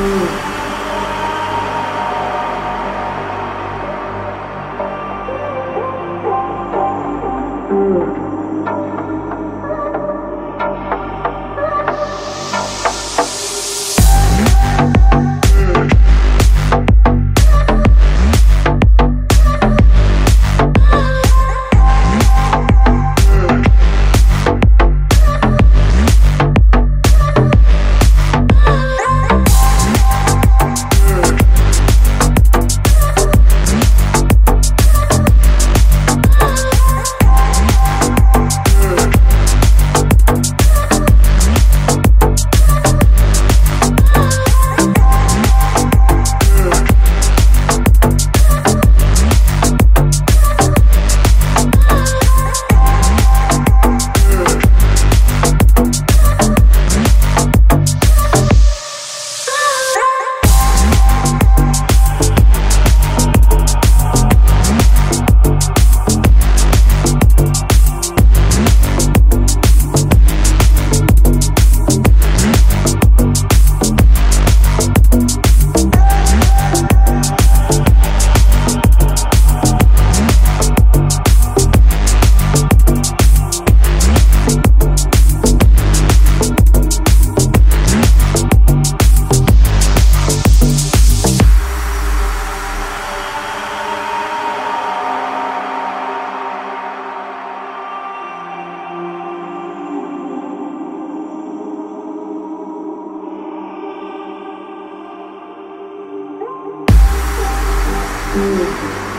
그 嗯。